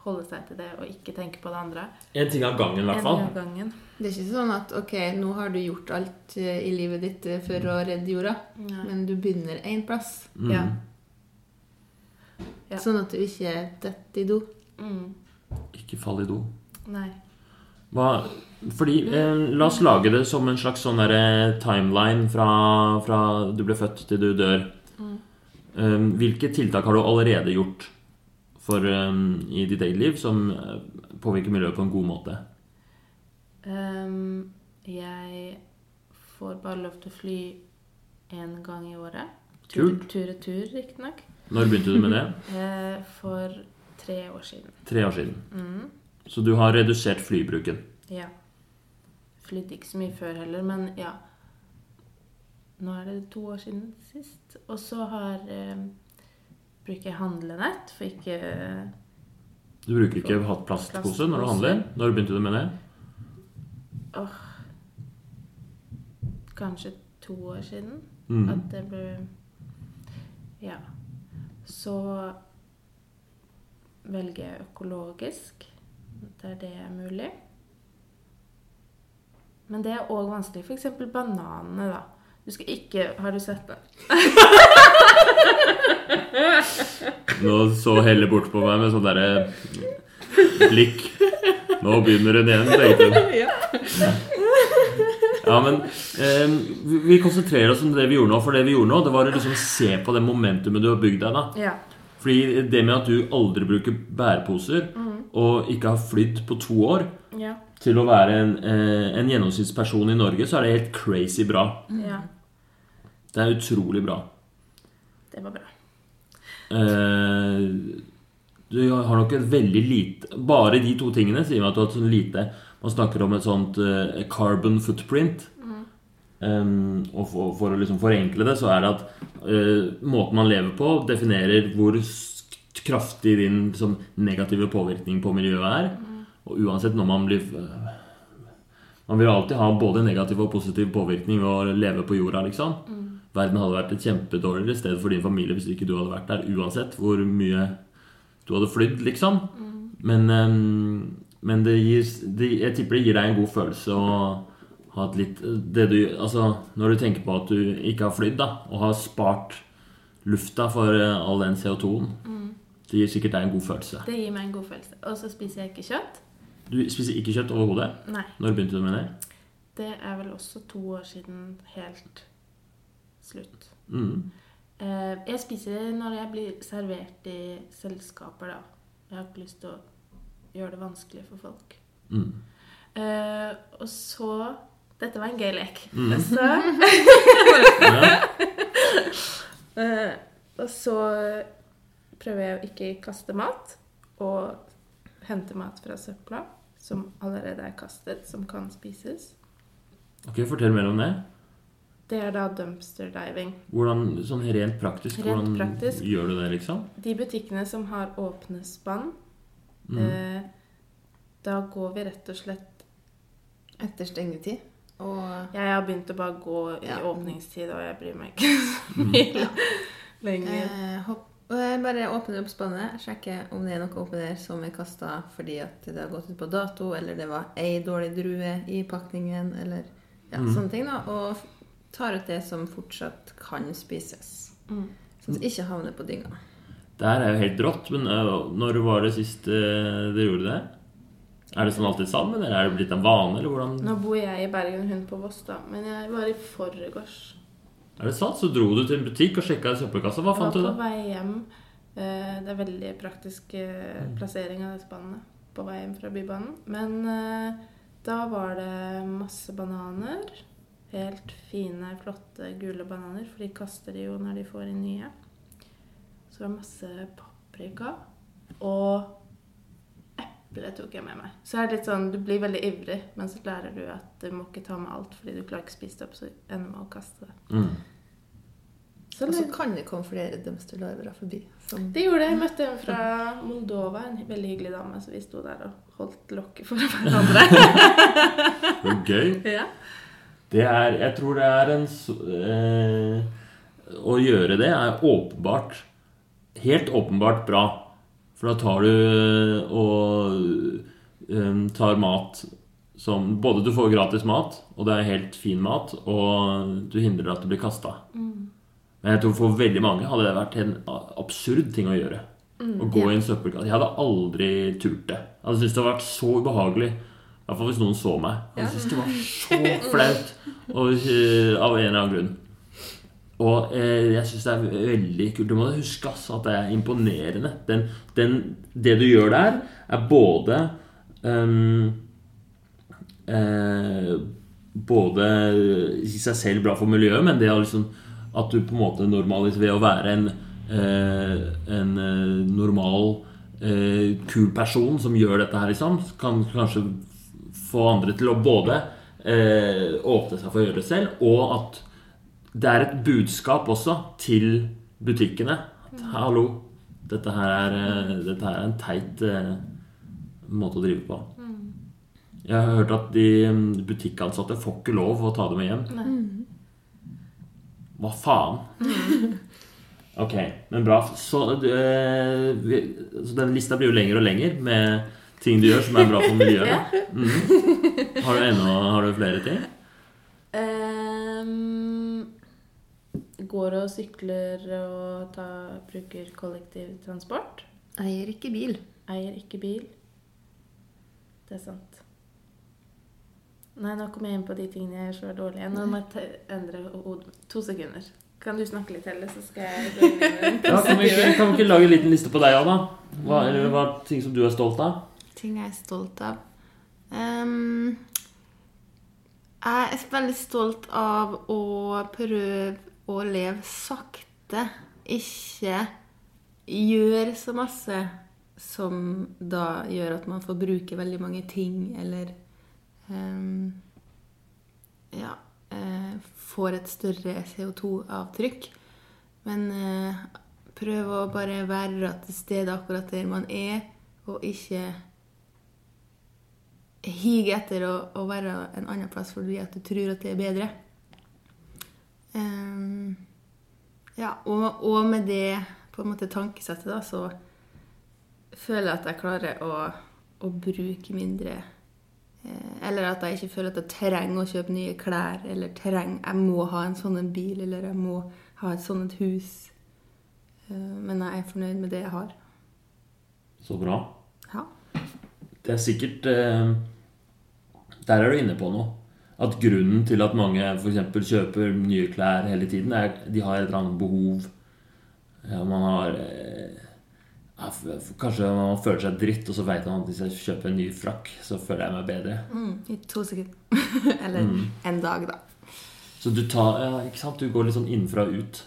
Holde seg til det og ikke tenke på det andre. En ting av gangen, i hvert fall. gang av gangen. Det er ikke sånn at ok, nå har du gjort alt eh, i livet ditt eh, for å redde jorda, Nei. men du begynner én plass. Mm. Ja. Ja. Sånn at du ikke detter i do. Mm. Ikke fall i do. Nei. Hva, fordi, eh, La oss lage det som en slags sånn derre timeline fra, fra du ble født til du dør. Eh, hvilke tiltak har du allerede gjort for, um, i ditt eget liv som eh, påvirker miljøet på en god måte? Um, jeg får bare lov til å fly én gang i året. Kult. Tur-retur, riktignok. Når begynte du med det? Eh, for tre år siden. Tre år siden. Mm. Så du har redusert flybruken. Ja. Flydde ikke så mye før heller, men ja. Nå er det to år siden sist. Og så har eh, bruker handlenett, for ikke Du bruker ikke hatt plastpose når du handler? Når begynte du med det? åh, Kanskje to år siden. Mm. At det ble Ja. Så velger jeg økologisk der det er mulig. Men det er òg vanskelig. F.eks. bananene, da. Du skal ikke Har du sett det? Nå så Helle bort på meg med sånn derre blikk. Nå begynner hun igjen, tenkte hun. Ja, men eh, vi- konsentrerer oss om det vi gjorde nå. For det vi gjorde nå, det var å liksom se på det momentumet du har bygd deg. da Ja. Fordi det med at du aldri bruker bæreposer, og ikke har flydd på to år, Ja. til å være en, eh, en gjennomsnittsperson i Norge, så er det helt crazy bra. ja. Det er utrolig bra. Det var bra. Eh, du har nok et veldig lite Bare de to tingene sier meg at du har hatt sånn lite Man snakker om et sånt eh, carbon footprint. Um, og for, for å liksom forenkle det, så er det at eh, måten man lever på, definerer hvor kraftig din liksom, negative påvirkning på miljøet er. Og uansett når man blir Man vil alltid ha både negativ og positiv påvirkning ved å leve på jorda, liksom. Verden hadde vært et kjempedårligere sted for din familie hvis ikke du hadde vært der, uansett hvor mye du hadde flydd, liksom. Men, ehm, men det gir, det, jeg tipper det gir deg en god følelse å ha et litt det du, altså, Når du tenker på at du ikke har flydd, da, og har spart lufta for eh, all den CO2-en, det gir sikkert deg en god følelse. Det gir meg en god følelse. Og så spiser jeg ikke kjøtt. Du spiser ikke kjøtt overhodet? Når begynte du med det? Det er vel også to år siden helt slutt. Mm. Eh, jeg spiser når jeg blir servert i selskaper, da. Jeg har ikke lyst til å gjøre det vanskelig for folk. Mm. Eh, og så Dette var en gøy lek. Mm. Så Ja. Eh, og så prøver jeg å ikke kaste mat, og hente mat fra søpla som allerede er kastet, som kan spises. Ok, Fortell mer om det. Det er da dumpster diving. Hvordan, sånn Rent praktisk, Rent hvordan praktisk. gjør du det, liksom? De butikkene som har åpne spann, Mm. eh, da går vi rett og slett Etter stengetid. Og Jeg har begynt å bare gå i Ja. åpningstid, og jeg bryr meg ikke så mye lenger. eh, hopp, og jeg bare åpner opp spannet, sjekker om det er noe oppi der som er kasta fordi at det har gått ut på dato, eller det var ei dårlig drue i pakningen, eller ja, Mm. sånne ting. da, Og tar ut det som fortsatt kan spises. Mm. Sånn at det ikke havner på dynga. Det her er jo helt rått, men når var det sist øh, dere gjorde det? Er det sånn alltid sammen, eller er det blitt en vane, eller hvordan Nå bor jeg i Bergen, hun på Voss, da. Men jeg var i forgårs. Er det sant? Så dro du til en butikk og sjekka søppelkassa. Hva Jeg var fant du på vei hjem. Eh, Det er veldig praktisk plassering av det spannet på vei hjem fra Bybanen. Men da var det masse bananer. Helt fine, flotte, gule bananer, for de kaster de jo når de får inn nye. Så det var masse paprika. Og eple tok jeg med meg. Så er det litt sånn, du blir veldig ivrig, men så lærer du at du må ikke ta med alt, fordi du klarer ikke å spise det opp, så ender med å kaste det. Mm. Så Og så kan det komme flere dumpster divere forbi. Som, Det gjorde det. Jeg møtte en fra Moldova, en veldig hyggelig dame, så vi sto der og holdt lokket for hverandre. Det var gøy. ja. Det er Jeg tror det er en eh, Å gjøre det er åpenbart Helt åpenbart bra. For da tar du eh, og eh, tar mat som Både du får gratis mat, og det er helt fin mat, og du hindrer at det blir kasta. Men jeg tror for veldig mange hadde det vært en absurd ting å gjøre. å gå ja. i en søppelkasse. Jeg hadde aldri turt det. Jeg hadde syntes det hadde vært så ubehagelig. Hvert fall hvis noen så meg. Jeg syntes det var så flaut og, eh, av en eller annen grunn. Og eh, jeg syns det er veldig kult. Du må huske altså, at det er imponerende. Den, den, det du gjør der, er både um, eh, Både i seg selv bra for miljøet, men det er liksom at du på en måte normaliserer ved å være en, eh, en eh, normal, eh, kul person som gjør dette her, liksom, kan kanskje få andre til å både eh, åpne seg for å gjøre det selv, og at det er et budskap også til butikkene. At, Hallo, dette her er, eh, dette her er en teit eh, måte å drive på. Jeg har hørt at de mm, butikkansatte får ikke lov å ta det med hjem. Hva faen? Ok, men bra. Så, øh, så den lista blir jo lenger og lenger med ting du gjør som er bra for miljøet. Mhm. Har du ennå har du flere ting? Um, går og sykler og ta, bruker kollektivtransport. Eier ikke bil. Eier ikke bil. Det er sant. Nei, nå kom jeg inn på de tingene jeg gjør så dårlig. Nå må jeg endre hodet. To sekunder. Kan du snakke litt, heller, så skal jeg gå inn i den Ja, kan, vi ikke, kan vi ikke lage en liten liste på deg òg, da? Hva, eller hva er ting som du er stolt av? Ting jeg er stolt av. Um, jeg er veldig stolt av å prøve å leve sakte. Ikke gjøre så masse som da gjør at man får bruke veldig mange ting, eller um, Ja eh, får et større CO2-avtrykk. Men eh, prøv å bare være til stede akkurat der man er, og ikke hige etter å, å være en annen plass fordi at du tror at det er bedre. Um, ja, og, og med det på en måte tankesettet, da, så føler jeg at jeg klarer å, å bruke mindre eh, Eller at jeg ikke føler at jeg trenger å kjøpe nye klær, eller trenger Jeg må ha en sånn en bil, eller jeg må ha et sånt et hus. Eh, men jeg er fornøyd med det jeg har. Så bra. Ja. Det er sikkert eh, Der er du inne på noe. At grunnen til at mange f.eks. kjøper nye klær hele tiden, er de har et eller annet behov. Ja, man har eh, ja, Kanskje man føler seg dritt, og så vet man at hvis jeg kjøper en ny frakk, så føler jeg meg bedre. Mm, I to sekunder. eller en dag, da. Så du tar ja, ikke sant? Du går litt sånn innenfra og ut.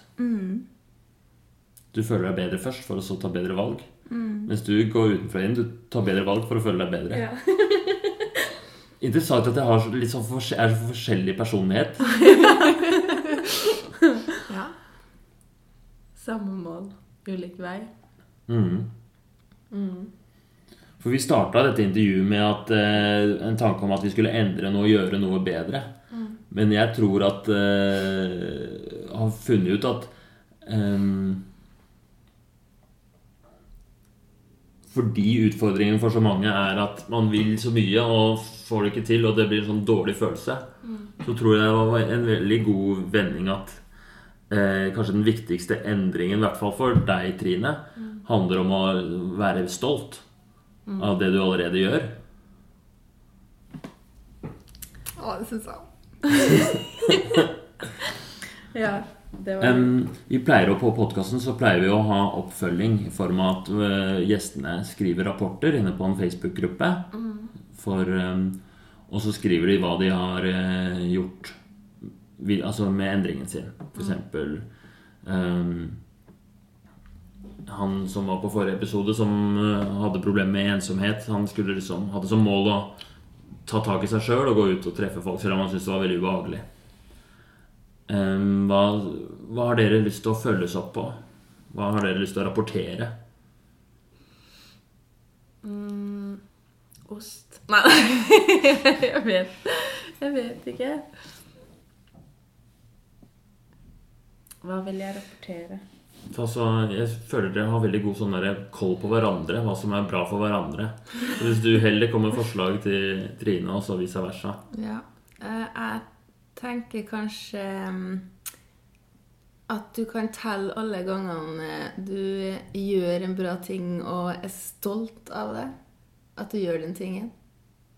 Du føler deg bedre først, for å så ta bedre valg. Mens du går utenfra inn. Du tar bedre valg for å føle deg bedre. Interessant at jeg har så- litt sånn for, er så forskjellig personlighet. Ja. Samme mål, ulik vei. Mhm. For vi starta dette intervjuet med at, eh, en tanke om at vi skulle endre noe og gjøre noe bedre. Men jeg tror at eh, har funnet ut at ehm, Fordi utfordringen for så mange er at man vil så mye og får det ikke til, og det blir en sånn dårlig følelse, så tror jeg det var en veldig god vending at eh, kanskje den viktigste endringen, i hvert fall for deg, Trine, handler om å være stolt av det du allerede gjør. Å, det syns jeg. Ja, Em, vi pleier å, På podkasten så pleier vi å ha oppfølging i form av at uh, gjestene skriver rapporter inne på en Facebook-gruppe. Em, og så skriver de hva de har uh, gjort vi, altså med endringen sin. For eksempel Han som var på forrige episode, som uh, hadde problemer med ensomhet, han skulle liksom, hadde som mål å ta tak i seg sjøl og gå ut og treffe folk, selv om han syntes det var veldig ubehagelig. Em, hva, hva har dere lyst til å følges opp på? Hva har dere lyst til å rapportere? mm, Ost Nei, jeg vet Jeg vet ikke. Hva vil jeg rapportere? Altså, jeg føler dere har veldig god sånn koll på hverandre, hva som er bra for hverandre. Så hvis du heller kommer med forslag til Trine, og så vice versa Ja. Eh, jeg tenker kanskje mm, at du kan telle alle gangene du gjør en bra ting og er stolt av det. At du gjør den tingen.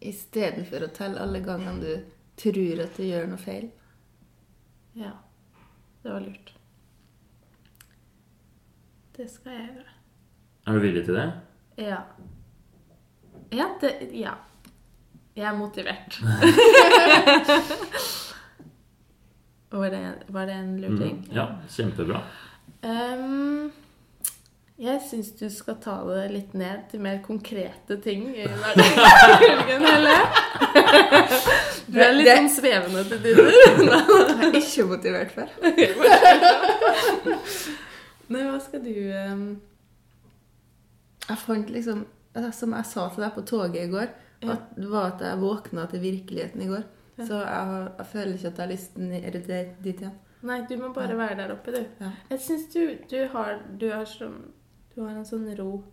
Istedenfor å telle alle gangene du tror at du gjør noe feil. Ja, det var lurt. Det skal jeg gjøre. Er du villig til det? Ja. Ja, det, ja. Jeg er motivert. var, det, var det en lur ting? Mm, ja, kjempebra. Um, jeg syns du skal ta det litt ned til mer konkrete ting i hverdagen, eller? Du er litt sånn svevende til tider. Jeg er ikke motivert for. Nei, hva skal du um... Jeg fant liksom Som jeg sa til deg på toget i går, at det var at jeg våkna til virkeligheten i går. Så jeg, jeg føler ikke at jeg har lyst ned dit dit igjen. Nei, du må bare være der oppe, du. Ja. Jeg syns du, du har du har, sånn, du har en sånn ro.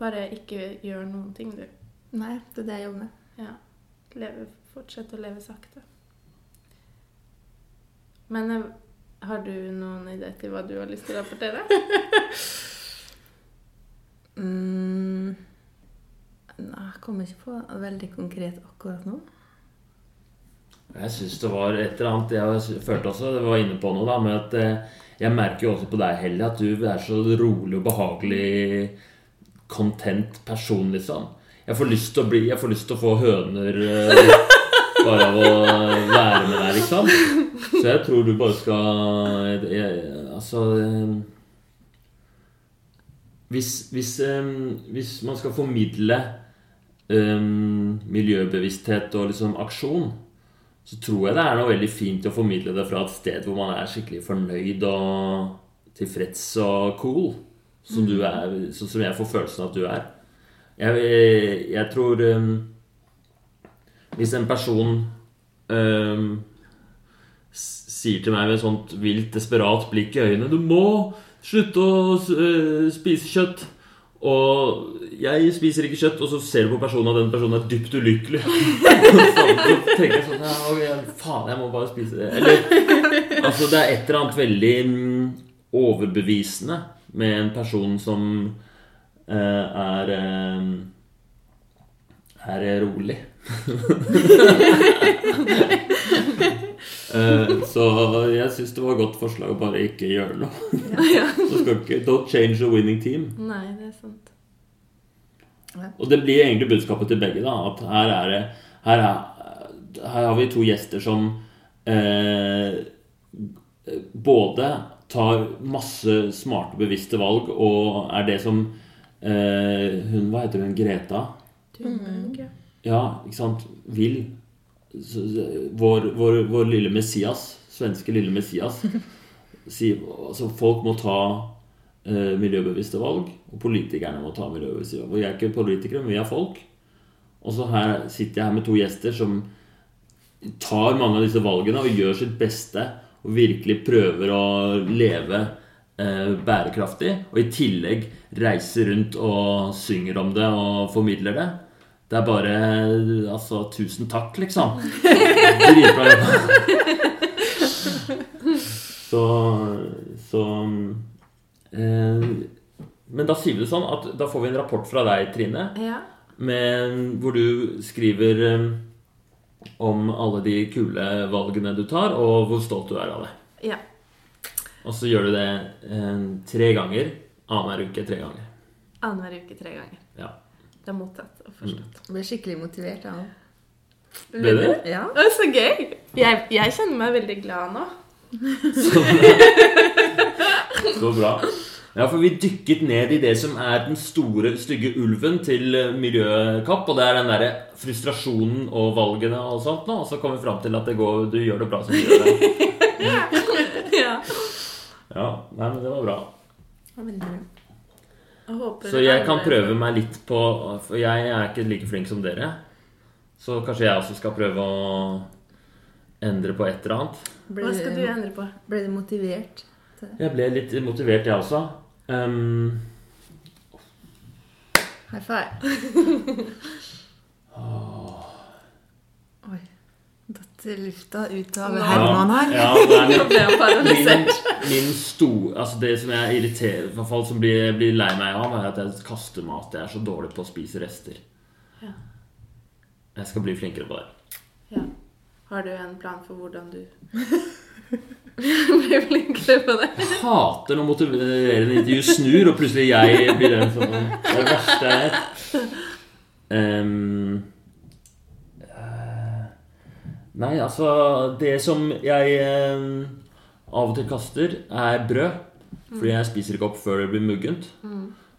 Bare ikke gjør noen ting, du. Nei, det er det jeg jobber med. Ja. Leve, fortsett å leve sakte. Men eh, har du noen idé til hva du har lyst til å rapportere? Mm. Jeg kommer ikke på veldig konkret akkurat nå. Jeg syns det var et eller annet Jeg følte også Det var inne på noe, da, med at eh, jeg merker jo også på deg, Hellig, at du er så rolig og behagelig content person, liksom. Jeg får lyst til å bli Jeg får lyst til å få høner eh, bare av å være med deg, liksom. Så jeg tror du bare skal jeg, Altså eh, hvis, hvis, hvis man skal formidle um, miljøbevissthet og liksom aksjon, så tror jeg det er noe veldig fint å formidle det fra et sted hvor man er skikkelig fornøyd og tilfreds og cool. Som du er, sånn som jeg får følelsen av at du er. Jeg, jeg tror um, Hvis en person um, sier til meg med et sånt vilt, desperat blikk i øynene 'Du må slutte å uh, spise kjøtt', og jeg spiser ikke kjøtt, og så ser du på personen at den personen er dypt ulykkelig. så tenker jeg sånn ja, okay, Faen, jeg må bare spise det. Eller, altså, det er et eller annet veldig mm, overbevisende med en person som eh, er eh, er rolig. Eh, så jeg syns det var et godt forslag å bare ikke gjøre noe. Ja. ikke Don't change the winning team. Nei, det er sant. Og det blir egentlig budskapet til begge. da At her er det Her, er, her har vi to gjester som eh, både tar masse smarte, bevisste valg og er det som eh, Hun Hva heter hun? Greta? Thunberg, ja. Ja, ikke sant? Vil. Vår, vår, vår lille Messias, svenske lille Messias, sier altså folk må ta eh, miljøbevisste valg, og politikerne må ta miljøbevisste valg. Og jeg er ikke politikere, men vi er folk. Og så her sitter jeg her med to gjester som tar mange av disse valgene og gjør sitt beste og virkelig prøver å leve eh, bærekraftig. Og i tillegg reiser rundt og synger om det og formidler det. Det er bare Altså, tusen takk, liksom. Dritbra jobba. Så Så eh, Men da sier vi det sånn at da får vi en rapport fra deg, Trine, ja. med, hvor du skriver eh, om alle de kule valgene du tar, og hvor stolt du er av det. Ja. Og så gjør du det eh, tre ganger. Annenhver uke tre ganger. Annenhver uke tre ganger. Ja. Det er mottatt forstått. Jeg ble skikkelig motivert av ham. Ble det? Ja. Å, så gøy! Jeg, jeg kjenner meg veldig glad nå. Så bra. Ja, for vi dykket ned i det som er den store, stygge ulven til eh, Miljøkapp. Og det er den derre frustrasjonen og valgene og sånt nå. Og så kommer vi fram til at det går, du gjør det bra som du gjør det. ja. Ja, nei, men det var bra. Det var veldig bra. Jeg Så jeg kan prøve meg litt på For jeg er ikke like flink som dere. Så kanskje jeg også skal prøve å endre på et eller annet. Ble, Hva skal du endre på? ble du motivert? til? Jeg ble litt motivert, jeg også. Um, High five. Oi. Lufta ut av Nå. Herman her. Ja, det er min, min store Altså det som jeg irriterer i hvert fall som blir, blir lei meg av, er at jeg kaster mat. Jeg er så dårlig på å spise rester. Ja. Jeg skal bli flinkere på det. Ja. Har du en plan for hvordan du blir flinkere på det? Jeg hater når motiverende intervju snur, og plutselig jeg blir den som Det er det verste jeg vet. Ehm, eh, nei, altså Det som jeg eh, av og til kaster, er brød. Fordi jeg spiser ikke opp før det blir muggent.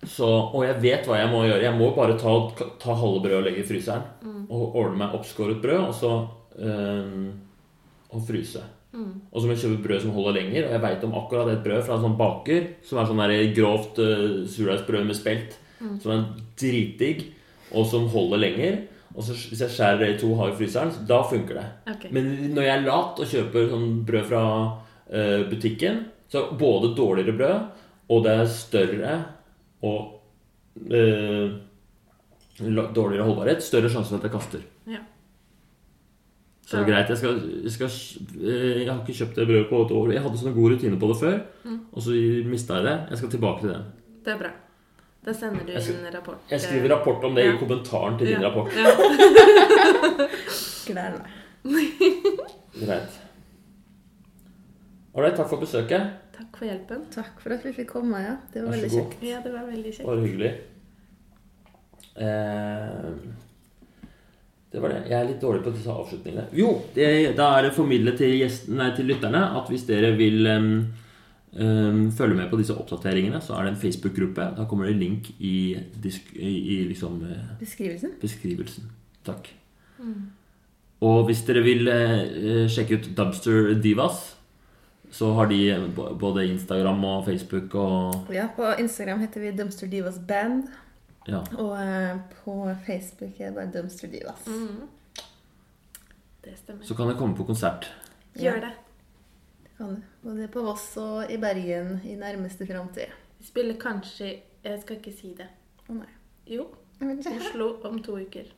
Så, og jeg vet hva jeg må gjøre. Jeg må bare ta, ta halve brødet og legge i fryseren. Og ordne meg oppskåret brød, og så eh, og fryse. Og så må jeg kjøpe brød som holder lenger. Og jeg veit om akkurat et brød fra en sånn baker som er sånn der grovt uh, surdeigsbrød med spelt. Som er dritdigg, og som holder lenger. Og så hvis jeg skjærer det i to og har i fryseren, da funker det. Okay. Men når jeg er lat og kjøper sånn brød fra uh, butikken, så er det både dårligere brød, og det er større og uh, dårligere holdbarhet. Større sjanse for at jeg kaster. Ja. Så det er greit. Jeg, skal, jeg, skal, eh, jeg har ikke kjøpt det brødet på et år. Jeg hadde sånn god rutine på det før, og så mista jeg det. Jeg skal tilbake til det. Det er bra. Da sender du inn rapport. Jeg skriver rapport om det Ja. i kommentaren til din Ja. rapport. Ja. Gleder meg. Greit. Ålreit, takk for besøket. Takk for hjelpen. Takk for at vi fikk komme, ja. Det var Vær så veldig god. kjekt. Ja, det var veldig kjekt. Bare hyggelig. Eh, det var det. Jeg er litt dårlig på disse avslutningene. Jo, det, da er det formidlet til, gjesten, nei, til lytterne at hvis dere vil em, em, følge med på disse oppdateringene, så er det en Facebook-gruppe. Da kommer det link i, i, i liksom eh, Beskrivelsen? beskrivelsen. Takk. Og hvis dere vil eh, sjekke ut Dubster Divas, så har de både Instagram og Facebook og Ja, på Instagram heter vi Dumpster Divas Band. Ja. Og eh, på Facebook er det bare Dumpster Divas. Mm. Det stemmer. Så kan dere komme på konsert. Gjør det. Det kan du. Både på Voss og i Bergen i nærmeste framtid. Vi spiller kanskje Jeg skal ikke si det. Å nei. Jo. Oslo om to uker.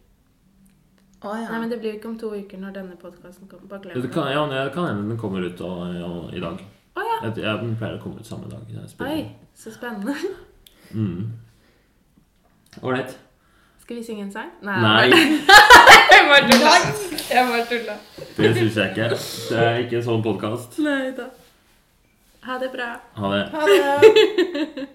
Å ja. Nei, men det blir ikke om to uker når denne podkasten kommer. Bare glem Det kan, ja, det kan hende den kommer ut og, og, i dag. Å ja. Jeg, jeg, den pleier å komme ut samme dag. Oi, så spennende. Mm. Skal vi synge en sang? Nei, Jeg bare tulla. Jeg bare tulla. det syns jeg ikke. Det er ikke en sånn podkast. Nei da. Ha det bra. Ha det. Ha det!